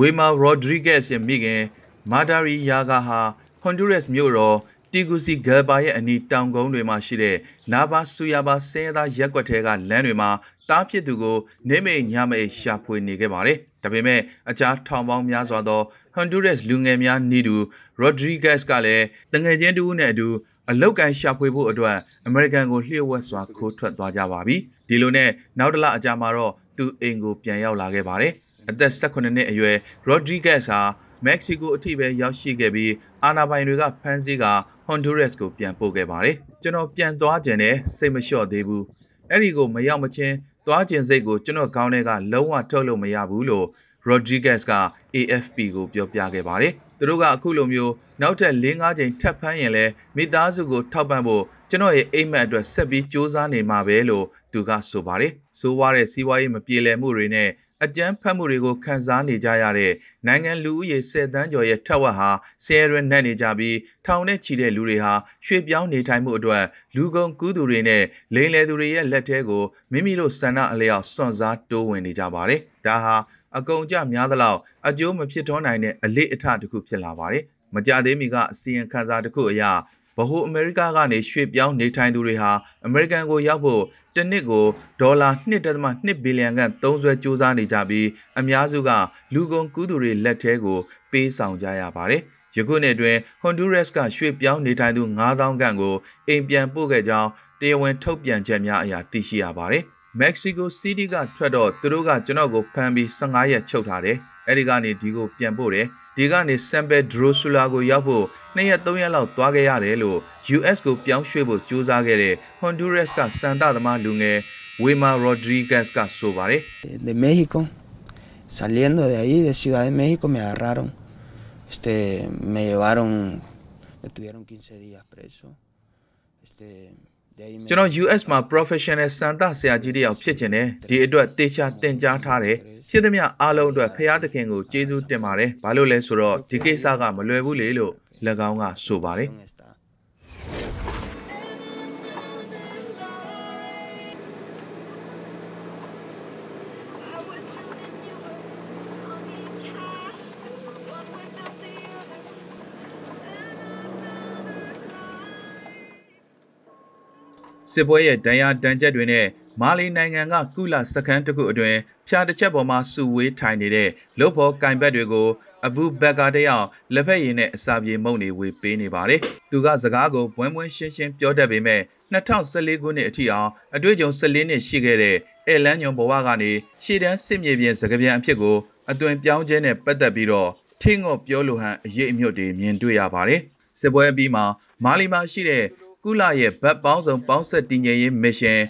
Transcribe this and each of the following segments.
ဝေမာရိုဒရီဂက်စ်ရဲ့မိခင်မာဒါရီယာဂါဟာဟွန်ဒူရက်စ်မြို့တော်တီဂူစီဂယ်ဘာရဲ့အနီးတောင်ကုန်းတွေမှာရှိတဲ့နာဘာဆူယာဘာဆဲသားရက်ကွက်ထဲကလမ်းတွေမှာတားဖြစ်သူကိုနေမေညမေရှာဖွေနေခဲ့ပါတယ်။ဒါပေမဲ့အခြားထောင်ပေါင်းများစွာသောဟွန်ဒူရက်စ်လူငယ်များနီးတူရိုဒရီဂက်စ်ကလည်းတငယ်ချင်းတူနဲ့အတူအလောက်ကန်ရှာဖွေဖို့အတွက်အမေရိကန်ကိုလျှို့ဝှက်စွာခိုးထွက်သွားကြပါပြီ။ဒီလိုနဲ့နောက်တစ်လအကြာမှာတော့သူအိမ်ကိုပြန်ရောက်လာခဲ့ပါတယ်။ အသက်18နှစ်အရွယ် Rodriguez ဟာမက္ကဆီကိုအထိပဲရောက်ရှိခဲ့ပြီးအာနာပိုင်တွေကဖမ်းဆီးက Honduras ကိုပြန်ပို့ခဲ့ပါတယ်။ကျွန်တော်ပြန်သွားခြင်းနဲ့စိတ်မလျှော့သေးဘူး။အဲ့ဒီကိုမရောက်မချင်းသွားခြင်းစိတ်ကိုကျွန်တော်ခေါင်းထဲကလုံးဝထုတ်လို့မရဘူးလို့ Rodriguez က AFP ကိုပြောပြခဲ့ပါတယ်။သူတို့ကအခုလိုမျိုးနောက်ထပ်၄-၅ချိန်ထပ်ဖမ်းရင်လည်းမိသားစုကိုထောက်ပံ့ဖို့ကျွန်တော်ရဲ့အိမ်မက်အတွက်ဆက်ပြီးစူးစမ်းနေမှာပဲလို့သူကဆိုပါတယ်။ဆိုးွားတဲ့စီးပွားရေးမပြေလည်မှုတွေနဲ့ အကြမ်းဖက်မှုတွေကိုခန်းစားနေကြရတဲ့နိုင်ငံလူဦးရေ10တန်းကျော်ရဲ့ထက်ဝက်ဟာဆဲရဲနဲ့နေကြပြီးထောင်နဲ့ချီတဲ့လူတွေဟာရွှေ့ပြောင်းနေထိုင်မှုအတွက်လူကုန်ကူးသူတွေနဲ့လိမ်လည်သူတွေရဲ့လက်ထဲကိုမိမိတို့စန္ဒအလျောက်စွန့်စားတိုးဝင်နေကြပါတယ်။ဒါဟာအကုန်ကြများသလောက်အကျိုးမဖြစ်ထွန်းနိုင်တဲ့အလေးအထတစ်ခုဖြစ်လာပါတယ်။မကြသေးမီကအစီရင်ခံစာတစ်ခုအရ ဗဟိုအမေရိကကနေရွှေ့ပြောင်းနေထိုင်သူတွေဟာအမေရိကန်ကိုရောက်ဖို့တစ်နှစ်ကိုဒေါ်လာ1.2ဘီလီယံခန့်သုံးစွဲစူးစမ်းနေကြပြီးအများစုကလူကုန်ကူးသူတွေလက်ထဲကိုပေးဆောင်ကြရပါတယ်။ယခုနှစ်တွင် Honduras ကရွှေ့ပြောင်းနေထိုင်သူ9000ခန့်ကိုအိမ်ပြန်ပို့ခဲ့ကြောင်းတရားဝင်ထုတ်ပြန်ချက်များအရာသိရှိရပါတယ်။ Mexico City ကထွက်တော့သူတို့ကကျွန်တော်ကိုဖမ်းပြီး15ရက်ချုပ်ထားတယ်။အဲဒီကနေဒီကိုပြန်ပို့တယ်။ ဒီကနေ San Pedro Sula ကိုရောက်ဖို့2ရက်3ရက်လောက်သွားခဲ့ရတယ်လို့ US ကိုပြောင်းရွှေ့ဖို့ကြိုးစားခဲ့တဲ့ Honduras ကစန်တာသမားလူငယ် Wema Rodriguez ကဆိုပါတယ် de México. Saliendo de ahí, de Ciudad de México, me agarraron. Este, me llevaron, me tuvieron 15 días preso. Este, de ahí me... ကျွန်တော် US မှာ professional စန်တာဆရာကြီးတယောက်ဖြစ်ချင်တယ်ဒီအတွက်တေချာတင်ကြားထားတယ်ဖြစ်သမျှအားလုံးအတွက်ဖရာသခင်ကိုကျေးဇူးတင်ပါတယ်ဘာလို့လဲဆိုတော့ဒီကိစ္စကမလွယ်ဘူးလေလို့၎င်းကဆိုပါတယ် စစ်ပွဲရဲ့ဒဏ်ရာဒဏ်ချက်တွေနဲ့မာလီနိုင်ငံကကုလစခန်းတစ်ခုအတွင်းဖြာတစ်ချက်ပေါ်မှာစုဝေးထိုင်နေတဲ့လုတ်ဖို့ကင်ဘက်တွေကိုအဘူဘက်ကာတယောက်လက်ဖက်ရည်နဲ့အစာပြေမုန့်တွေဝေပေးနေပါတယ်။သူကစကားကိုဘွန်းဘွန်းရှင်းရှင်းပြောတတ်ပေမဲ့2014ခုနှစ်အထိအောင်အတွေ့အကြုံ14နှစ်ရှိခဲ့တဲ့အဲလန်ညွန်ဘဝကနေရှေ့တန်းစစ်မြေပြင်စကားပြန်အဖြစ်ကိုအသွင်ပြောင်းခြင်းနဲ့ပတ်သက်ပြီးတော့ထင်းငေါ့ပြောလိုဟန်အရေးအမြုပ်တွေမြင်တွေ့ရပါတယ်။စစ်ပွဲအပြီးမှာမာလီမှာရှိတဲ့ ကုလရဲ့ဗတ်ပေါင်းစုံပေါင်းဆက်တည်ငြိမ်ရေးမစ်ရှင်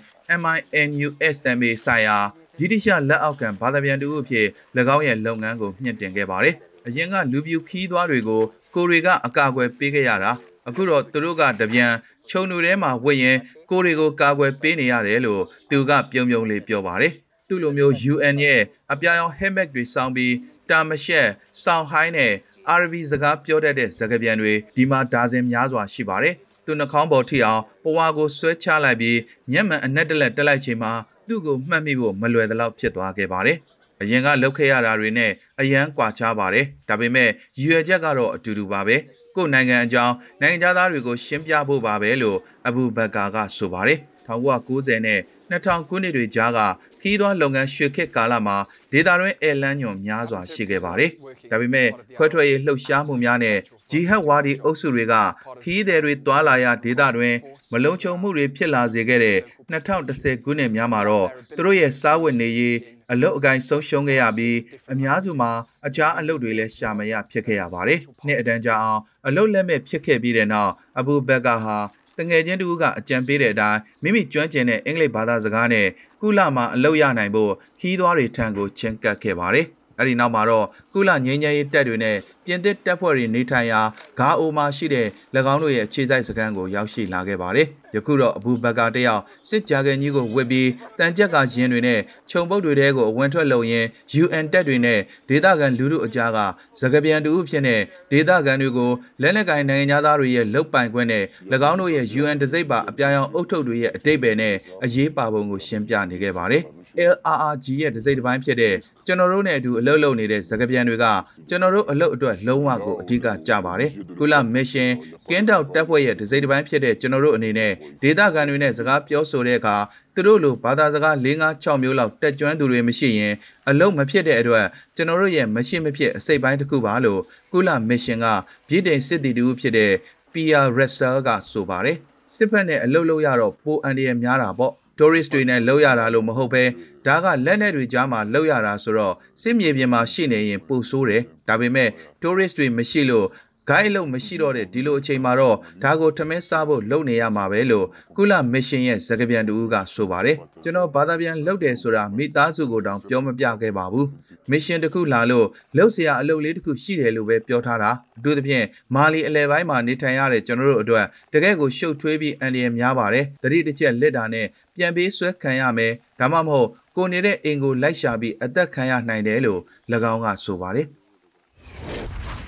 MINUSMA ဆိုင်ရာဗြိတိရှလက်အောက်ခံဘာသာပြန်တူအဖြစ်၎င်းရဲ့လုပ်ငန်းကိုမြင့်တင်ခဲ့ပါတယ်။အရင်ကလူပြူခီးသွားတွေကိုကိုရီကအကာအကွယ်ပေးခဲ့ရတာအခုတော့သူတို့ကတပြန်ခြုံလူထဲမှာဝင့်ရင်ကိုရီကိုကာကွယ်ပေးနေရတယ်လို့သူကပြုံပြုံလေးပြောပါတယ်။သူ့လိုမျိုး UN ရဲ့အပြာရောင် helmet တွေစောင်းပြီးတာမရှက်စောင်းဟိုင်းနဲ့ RV စကားပြောတတ်တဲ့စကားပြန်တွေဒီမှာဒါဇင်များစွာရှိပါတယ်။ သူနှာခေါင်းပေါ်ထိအောင်ပဝါကိုဆွဲချလိုက်ပြီးမျက်မှန်အနက်တလက်တက်လိုက်ချိန်မှာသူ့ကိုမှတ်မိဖို့မလွယ်သလောက်ဖြစ်သွားခဲ့ပါတယ်။အရင်ကလှုပ်ခဲ့ရတာတွေနဲ့အရန်ကွာခြားပါတယ်။ဒါပေမဲ့ရည်ရွယ်ချက်ကတော့အတူတူပါပဲ။ကိုယ်နိုင်ငံအကြောင်းနိုင်ငံသားတွေကိုရှင်းပြဖို့ပါပဲလို့အဘူဘကာကဆိုပါတယ်။1990နဲ့ 2000ခုနှစ်တွေကြားကခီးသွွားလုပ်ငန်းရွှေခေတ်ကာလမှာဒေတာတွင်းအဲလန်းညွန်များစွာရှိခဲ့ပါတယ်။ဒါပေမဲ့ခွဲထွက်ရေးလှုပ်ရှားမှုများနဲ့ဂျီဟတ်ဝါဒီအုပ်စုတွေကခီးသည်တွေတွာလာရာဒေတာတွင်မလုံခြုံမှုတွေဖြစ်လာစေခဲ့တဲ့2010ခုနှစ်များမှာတော့သူတို့ရဲ့စားဝတ်နေရေးအလုတ်အကိုင်းဆုံးရှုံးခဲ့ရပြီးအများစုမှာအခြားအလုပ်တွေလည်းရှာမရဖြစ်ခဲ့ရပါတယ်။နှစ်အတန်းကြာအောင်အလုတ်လက်မဲ့ဖြစ်ခဲ့ပြီးတဲ့နောက်အဘူဘက်ကဟာ တငယ်ချင်းတူကအကြံပေးတဲ့အတိုင်းမိမိကျွမ်းကျင်တဲ့အင်္ဂလိပ်ဘာသာစကားနဲ့ကုလမှာအလုပ်ရနိုင်ဖို့ခီးသွွားတွေထံကိုချင်းကပ်ခဲ့ပါတယ်။အဲဒီနောက်မှာတော့ကုလငင်းငယ်ရေးတက်တွေနဲ့ ပြင်သစ်တပ်ဖွဲ့တွေနေထိုင်ရာဂါအိုမှာရှိတဲ့၎င်းတို့ရဲ့အခြေစိုက်စခန်းကိုရောက်ရှိလာခဲ့ပါတယ်။ယခုတော့အဘူဘကာတယောက်စစ်ကြာကန်ကြီးကိုဝစ်ပြီးတန်ကြက်ကရင်တွေနဲ့ခြုံပုတ်တွေတဲကိုအဝင်ထွက်လုံရင်း UN တပ်တွေနဲ့ဒေသခံလူထုအကြားကစကပြန်တူဖြစ်တဲ့ဒေသခံတွေကိုလက်နက်ကင်နိုင်ငံသားတွေရဲ့လုတ်ပိုင်ခွင့်နဲ့၎င်းတို့ရဲ့ UN တစိမ့်ပါအပြာရောင်အုပ်ထုပ်တွေရဲ့အတိတ်ပဲနဲ့အရေးပါပုံကိုရှင်းပြနေခဲ့ပါတယ်။ LRRG ရဲ့ဒစိမ့်တစ်ပိုင်းဖြစ်တဲ့ကျွန်တော်တို့နဲ့အတူအလုပ်လုပ်နေတဲ့စကားပြန်တွေကကျွန်တော်တို့အလုပ်အတွက်လုံးဝကိုအဓိကကြပါတယ်။ကုလမစ်ရှင်ကင်းတောက်တပ်ဖွဲ့ရဲ့ဒစိမ့်တစ်ပိုင်းဖြစ်တဲ့ကျွန်တော်တို့အနေနဲ့ဒေသခံတွေနဲ့စကားပြောဆိုတဲ့အခါသူတို့လိုဘာသာစကား၄၅6မျိုးလောက်တက်ကြွသူတွေမရှိရင်အလုံးမဖြစ်တဲ့အတွက်ကျွန်တော်တို့ရဲ့မရှိမဖြစ်အစိတ်ပိုင်းတစ်ခုပါလို့ကုလမစ်ရှင်ကပြည်တိုင်စစ်တီတူဖြစ်တဲ့ PR Russell ကဆိုပါတယ်စစ်ဖက်နဲ့အလုပ်လုပ်ရတော့ပိုအန်ဒီရများတာပေါ့ tourist တွေနဲ့လောက်ရတာလို့မဟုတ်ပဲဒါကလက်နဲ့တွေကြားမှာလောက်ရတာဆိုတော့စစ်မြေပြင်မှာရှိနေရင်ပိုဆိုးတယ်ဒါပေမဲ့ tourist တွေမရှိလို့ guide လို့မရှိတော့တဲ့ဒီလိုအချိန်မှာတော့ဒါကိုထမင်းစားဖို့လုပ်နေရမှာပဲလို့ကုလမစ်ရှင်ရဲ့စကားပြန်တူကဆိုပါတယ်ကျွန်တော်ဘာသာပြန်လုပ်တယ်ဆိုတာမိသားစုကိုတောင်ပြောမပြခဲ့ပါဘူး မစ်ရှင်တစ်ခုလာလို့လောက်စရာအလုပ်လေးတစ်ခုရှိတယ်လို့ပဲပြောထားတာအထူးသဖြင့်မာလီအလဲပိုင်းမှာနေထိုင်ရတဲ့ကျွန်တော်တို့အတွက်တကယ့်ကိုရှုပ်ထွေးပြီးအန္တရာယ်များပါတယ်တတိတစ်ချက်လက်တာနဲ့ပြန်ပေးဆွဲခံရမယ်ဒါမှမဟုတ်ကိုနေတဲ့အင်ကိုလိုက်ရှာပြီးအသက်ခံရနိုင်တယ်လို့၎င်းကဆိုပါတယ်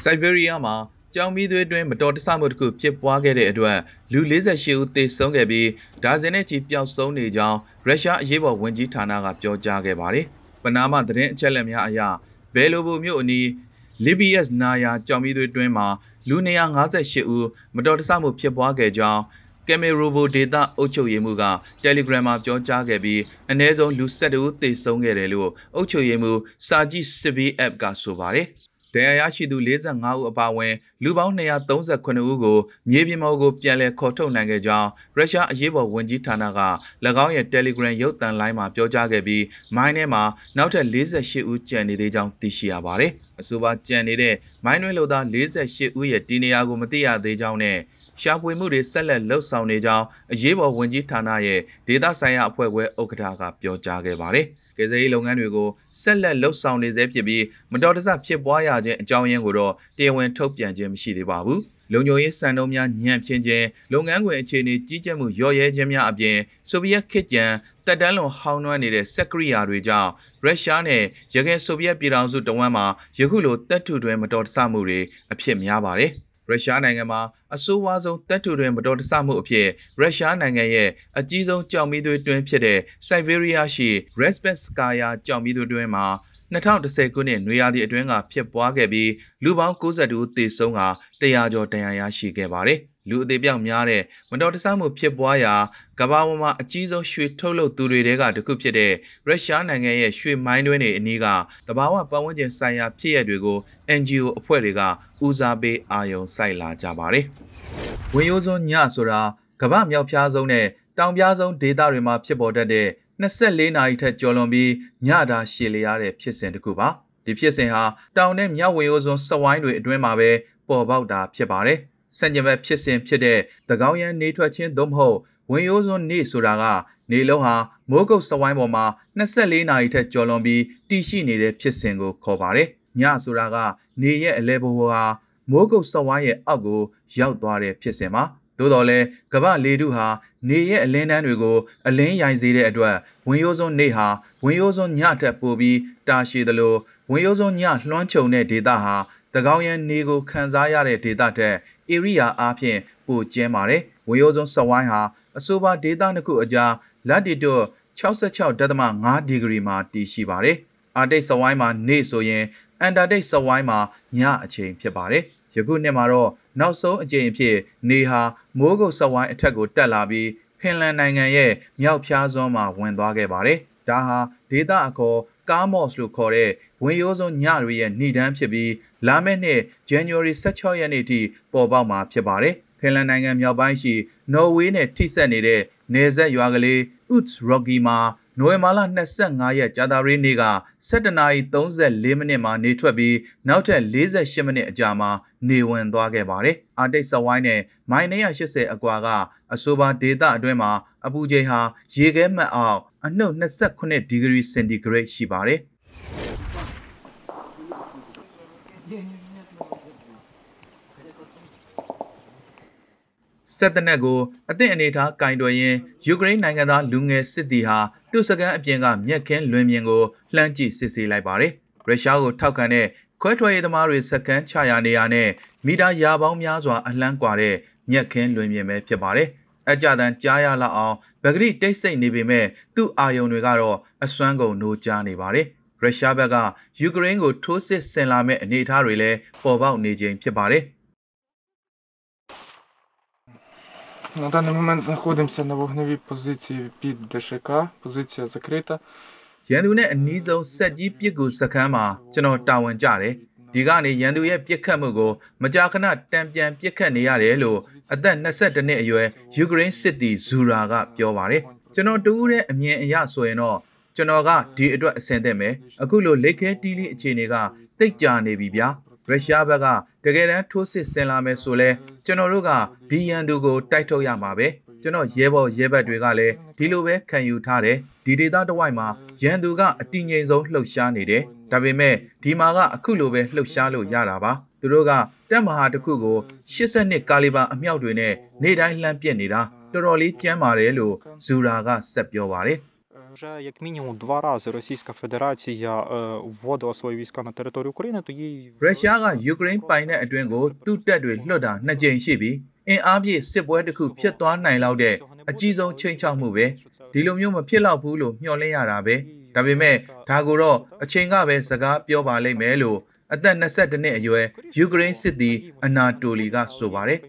စိုက်ဘေးရီးယားမှာကြောင်မီးသွေးတွင်မတော်တဆမှုတစ်ခုဖြစ်ပွားခဲ့တဲ့အတွက်လူ48ဦးသေဆုံးခဲ့ပြီးဒါဇင်နဲ့ချီပျောက်ဆုံးနေကြောင်းရုရှားအရေးပေါ်ဝန်ကြီးဌာနကပြောကြားခဲ့ပါတယ်။ နာမသတင်းအချက်အလက်များအရဘယ်လိုဘိုမြို့အနီး Libius နာယာကြောင်မီးသွေးတွင်မှာလူ158ဦးမတော်တဆမှုဖြစ်ပွားခဲ့ကြောင်းကယ်မရိုဘိုဒေတာအုပ်ချုပ်ရေးမှူးက Telegram မှာပြောကြားခဲ့ပြီးအ ਨੇ ဆုံးလူ12ဦးသေဆုံးခဲ့တယ်လို့အုပ်ချုပ်ရေးမှူးစာဂျီစစ်ဗီ app ကဆိုပါတယ်။ ဒဏ်ရာရရှိသူ45ဦးအပါအဝင်လူပေါင်း238ဦးကိုမြေပြင်ပေါ်ကိုပြန်လည်ခေါ်ထုတ်နိုင်ခဲ့ကြောင်းရုရှားအရေးပေါ်ဝန်ကြီးဌာနက၎င်းရဲ့ Telegram ရုပ်သံလိုင်းမှာပြောကြားခဲ့ပြီးမိုင်းထဲမှာနောက်ထပ်48ဦးကျန်နေသေးကြောင်းသိရှိရပါတယ်။အဆိုပါကျန်နေတဲ့မိုင်းတွင်းလူသား48ဦးရဲ့တည်နေရာကိုမသိရသေးကြောင်းနဲ့ ရှာဖွေမှုတွေဆက်လက်လှုပ်ဆောင်နေကြောင်းအရေးပေါ်ဝန်ကြီးဌာနရဲ့ဒေသဆိုင်ရာအဖွဲ့ခွဲဥက္ကဋ္ဌကပြောကြားခဲ့ပါတယ်။ကယ်ဆယ်ရေးလုပ်ငန်းတွေကိုဆက်လက်လှုပ်ဆောင်နေဆဲဖြစ်ပြီးမတော်တဆဖြစ်ပွားရခြင်းအကြောင်းရင်းကိုတော့တရားဝင်ထုတ်ပြန်ခြင်းမရှိသေးပါဘူး။လုံခြုံရေးစံနှုန်းများညံ့ဖျင်းခြင်းလုပ်ငန်းခွင်အခြေအနေကြီးကြပ်မှုရော့ရဲခြင်းများအပြင်ဆိုဗီယက်ခေတ်ကျန်တက်တန်းလွန်ဟောင်းနှွမ်းနေတဲ့စက်ကရိယာတွေကြောင့်ရုရှားနဲ့ရခိုင်ဆိုဗီယက်ပြည်ထောင်စုတဝမ်းမှာယခုလိုတပ်ထုတွင်မတော်တဆမှုတွေအဖြစ်များပါတယ်။ ရုရှားနိုင်ငံမှာအဆိုးဝါးဆုံးတပ်ထုတွင်မတော်တဆမှုအဖြစ်ရုရှားနိုင်ငံရဲ့အကြီးဆုံးကြောင်မီးသွေးတွင်းဖြစ်တဲ့စိုက်ဘေးရီးယားရှိ Respetskaya ကြောင်မီးသွေးတွင်းမှာ2010ခုနှစ်နွေရာသီအတွင်းကဖြစ်ပွားခဲ့ပြီးလူပေါင်း92ဦးသေဆုံးက100ကျော်ဒဏ်ရာရရှိခဲ့ပါတယ်။ လူအသေးပြောက်များတဲ့မတော်တဆမှုဖြစ်ပွားရာကမ္ဘာပေါ်မှာအကြီးဆုံးရွှေထုတ်လုပ်သူတွေတဲကတစ်ခုဖြစ်တဲ့ရုရှားနိုင်ငံရဲ့ရွှေမိုင်းတွင်းတွေအနည်းကတဘာဝပတ်ဝန်းကျင်ဆိုင်ရာဖြစ်ရပ်တွေကို NGO အဖွဲ့တွေကဦးစားပေးအာရုံစိုက်လာကြပါတယ်။ဝင်ရိုးစွန်းညဆိုတာကမ္ဘာမြောက်ဖျားဆုံးနဲ့တောင်ပြားဆုံးဒေသတွေမှာဖြစ်ပေါ်တတ်တဲ့24နာရီထက်ကျော်လွန်ပြီးညတာရှည်လျားတဲ့ဖြစ်စဉ်တစ်ခုပါဒီဖြစ်စဉ်ဟာတောင်နဲ့မြောက်ဝင်ရိုးစွန်းစဝိုင်းတွေအတွင်းမှာပဲပေါ်ပေါက်တာဖြစ်ပါတယ် ဆန့်ကျင်ဘက်ဖြစ်စဉ်ဖြစ်တဲ့သကောင်းရန်နေထွက်ခြင်းသို့မဟုတ်ဝင်ရိုးစွန်းနေဆိုတာကနေလုံးဟာမိုးကုတ်စဝိုင်းပေါ်မှာ24နာရီထက်ကျော်လွန်ပြီးတည်ရှိနေတဲ့ဖြစ်စဉ်ကိုခေါ်ပါတယ်ညဆိုတာကနေရဲ့အလဲဘိုးဟာမိုးကုတ်စဝိုင်းရဲ့အောက်ကိုရောက်သွားတဲ့ဖြစ်စဉ်ပါသို့တော်လဲကမ္ဘာလေထုဟာနေရဲ့အလင်းတန်းတွေကိုအလင်းရိုင်စေတဲ့အတွက်ဝင်ရိုးစွန်းနေဟာဝင်ရိုးစွန်းညထက်ပိုပြီးတာရှည်သလိုဝင်ရိုးစွန်းညလွှမ်းခြုံတဲ့ဒေသဟာတကောင်းရန်နေကိုခံစားရတဲ့ဒေသထက် ဧရိယာအားဖြင့်ပိုကျင်းပါတယ်ဝင်ရိုးစွန်းစဝိုင်းဟာအဆိုပါဒေသနှစ်ခုအကြားလက်တီတွ66.5ဒီဂရီမှာတည်ရှိပါတယ်အာတိတ်စဝိုင်းမှာနေဆိုရင်အန်တာတိတ်စဝိုင်းမှာညအချိန်ဖြစ်ပါတယ်ယခုနှစ်မှာတော့နောက်ဆုံးအကြိမ်အဖြစ်နေဟာမိုးကုတ်စဝိုင်းအထက်ကိုတက်လာပြီးဖင်လန်နိုင်ငံရဲ့မြောက်ဖျားစွန်းမှာဝင်သွားခဲ့ပါတယ်။ဒါဟာဒေသအခေါ် ကားမော့စ်လို့ခေါ်တဲ့ဝင်ရိုးစုံညတွေရဲ့ဏ္ဍန်ဖြစ်ပြီးလာမယ့်နှစ် January 16ရက်နေ့ထိပေါ်ပေါက်မှာဖြစ်ပါတယ်။ဖင်လန်နိုင်ငံမြောက်ပိုင်းရှိနော်ဝေးနဲ့ထိစပ်နေတဲ့နေဆက်ရွာကလေး Uts Rocky မှာနိုဝင်ဘာလ25ရက်ကြာသပတေးနေ့က17:34မိနစ်မှာနေထွက်ပြီးနောက်ထပ်48မိနစ်အကြာမှာနေဝင်သွားခဲ့ပါတယ်။အာတိတ်စဝိုင်းနဲ့မိုင်980အကွာကအဆိုပါဒေသအတွင်းမှာအပူချိန်ဟာရေခဲမှတ်အောင် အနှုတ်28ဒီဂရီစင်တီဂရိတ်ရှိပါတယ်စက်တနက်ကိုအသင့်အနေထားကင်တွယ်ရင်းယူကရိန်းနိုင်ငံသားလူငယ်စစ်သည်ဟာသူ့စကန်အပြင်ကမြက်ခင်းလွင်ပြင်ကိုလှမ်းကြည့်စစ်ဆေးလိုက်ပါတယ်ရုရှားကိုထောက်ခံတဲ့ခွဲထွက်ရေးသမားတွေစကန်ချရာနေရာနဲ့မီတာရာပေါင်းများစွာအလန်းကွာတဲ့မြက်ခင်းလွင်ပြင်ပဲဖြစ်ပါတယ်။ အကြတန်ကြားရလောက်အောင်ဗဂရိတိတ်ဆိတ်နေပေမဲ့သူ့အာယုံတွေကတော့အစွမ်းကုန်နိုးကြားနေပါတယ်ရုရှားဘက်ကယူကရိန်းကိုထိုးစစ်ဆင်လာမဲ့အနေအထားတွေလည်းပေါ်ပေါက်နေခြင်းဖြစ်ပါတယ် На даний момент знаходимося на вогневій позиції під ДШК, позиція закрита. ရန်သူနဲ့အနီးဆုံးစက်ကြီးပစ်ကူစခန်းမှာကျွန်တော်တာဝန်ကြတယ် ဒီကနေရန်သူရဲ့ပြစ်ခတ်မှုကိုမကြာခဏတံပြန်ပြစ်ခတ်နေရတယ်လို့အသက်22နှစ်အရွယ်ယူကရိန်းစစ်သည်ဇူရာကပြောပါတယ်ကျွန်တော်တူးတဲ့အမြင်အရဆိုရင်တော့ကျွန်တော်ကဒီအတွက်အဆင်သင့်မယ်အခုလိုလက်ခဲတီးလေးအခြေအနေကတိတ်ကြနေပြီဗျာရုရှားဘက်ကတကယ်တမ်းထိုးစစ်ဆင်လာမယ်ဆိုလဲကျွန်တော်တို့ကဒီရန်သူကိုတိုက်ထုတ်ရမှာပဲ ကျွန်တော်ရဲဘော်ရဲဘက်တွေကလည်းဒီလိုပဲခံယူထားတယ်ဒီဒေသတစ်ဝိုက်မှာရန်သူကအတိငိမ်ဆုံးလှုပ်ရှားနေတယ်ဒါပေမဲ့ဒီမှာကအခုလိုပဲလှုပ်ရှားလို့ရတာပါသူတို့ကတက်မဟာတစ်ခုကို82ကာလီဘာအမြောက်တွေနဲ့နေတိုင်းလှမ်းပစ်နေတာတော်တော်လေးကြမ်းပါတယ်လို့ဇူရာကဆက်ပြောပါတယ် Е, Вже як мінімум два рази Російська Федерація е, вводила свої війська на територію України, то їй ရုရှားကယူကရိန်းပိုင်တဲ့အတွင်းကိုသူ့တပ်တွေလွှတ်တာနှစ်ကြိမ်ရှိပြီးအင်အားပြည့်စစ်ပွဲတစ်ခုဖြစ်သွားနိုင်လောက်တဲ့အကြီးဆုံးချိန်ချောက်မှုပဲဒီလိုမျိုးမဖြစ်တော့ဘူးလို့မျှော်လင့်ရတာပဲဒါပေမဲ့ဒါကိုတော့အချိန်ကပဲစကားပြောပါလိမ့်မယ်လို့အသက်22နှစ်အရွယ်ယူကရိန်းစစ်သည်အနာတိုလီကဆိုပါတယ်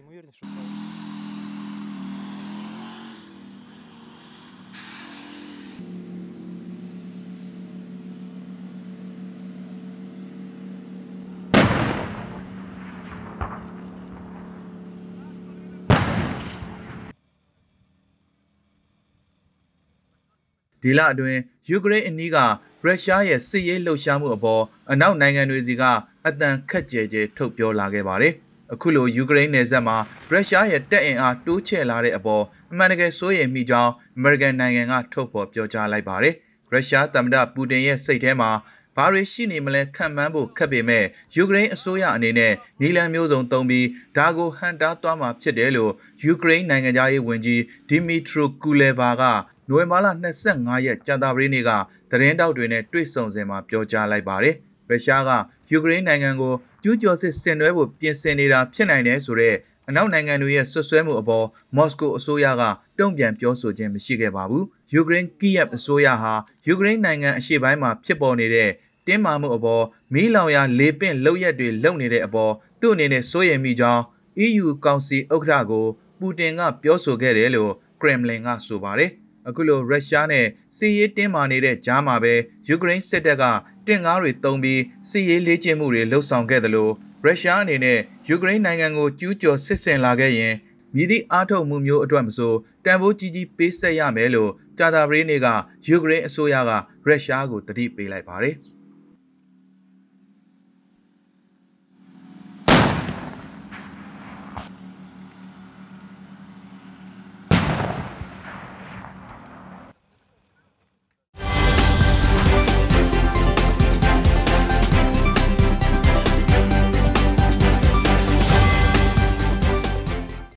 ဒီလအတွင်းယူကရိန်းအနီးကရုရှားရဲ့စစ်ရေးလှုပ်ရှားမှုအပေါ်အနောက်နိုင်ငံတွေစီကအတန်ခက်ကြဲကြဲထုတ်ပြောလာခဲ့ပါတယ်။အခုလိုယူကရိန်းနယ်စပ်မှာရုရှားရဲ့တပ်အင်အားတိုးချဲ့လာတဲ့အပေါ်အမှန်တကယ်စိုးရိမ်မိကြောင်းအမေရိကန်နိုင်ငံကထုတ်ဖော်ပြောကြားလိုက်ပါတယ်။ရုရှားသမ္မတပူတင်ရဲ့စိတ်ထဲမှာ ဘာတွေရှိနေမလဲခံမှန်းဖို့ခက်ပေမဲ့ယူကရိန်းအစိုးရအနေနဲ့နီလန်မျိုးစုံသုံးပြီးဒါကိုဟန်တားသွားမှာဖြစ်တယ်လို့ယူကရိန်းနိုင်ငံသားရေးဝန်ကြီးဒီမီထရိုကူလေဘာကနိုဝင်ဘာလ25ရက်ကြာသပတေးနေ့ကသတင်းတောက်တွေနဲ့တွေ့ဆုံစဉ်မှာပြောကြားလိုက်ပါတယ်။ရုရှားကယူကရိန်းနိုင်ငံကိုကျူးကျော်စစ်ဆင်နွှဲဖို့ပြင်ဆင်နေတာဖြစ်နိုင်တယ်ဆိုတဲ့ အနောက်နိုင်ငံတွေရဲ့ဆွဆွဲမှုအပေါ်မော်စကိုအစိုးရကတုံ့ပြန်ပြောဆိုခြင်းမရှိခဲ့ပါဘူး။ယူကရိန်းကီယက်အစိုးရဟာယူကရိန်းနိုင်ငံအရှေ့ပိုင်းမှာဖြစ်ပေါ်နေတဲ့တင်းမာမှုအပေါ်မီးလောင်ရာလေပင့်လောက်ရက်တွေလုံနေတဲ့အပေါ်သူ့အနေနဲ့စိုးရိမ်မိကြောင်း EU ကောင်စီဥက္ကဋ္ဌကိုပူတင်ကပြောဆိုခဲ့တယ်လို့ကရမ်လင်ကဆိုပါတယ်။အခုလိုရုရှားနဲ့စစ်ရေးတင်းမာနေတဲ့ကြားမှာပဲယူကရိန်းစစ်တပ်ကတင့်ကားတွေတုံးပြီးစစ်ရေးလေ့ကျင့်မှုတွေလှုပ်ဆောင်ခဲ့တယ်လို့ ရုရှားအနေနဲ့ယူကရိန်းနိုင်ငံကိုကျူးကျော်စစ်ဆင်လာခဲ့ရင်မြည်သည့်အားထုတ်မှုမျိုးအတွက်မဆိုတန်ဖိုးကြီးကြီးပေးဆက်ရမယ်လို့ကြာသပတေးနေ့ကယူကရိန်းအစိုးရကရုရှားကိုတတိပေးလိုက်ပါတယ်။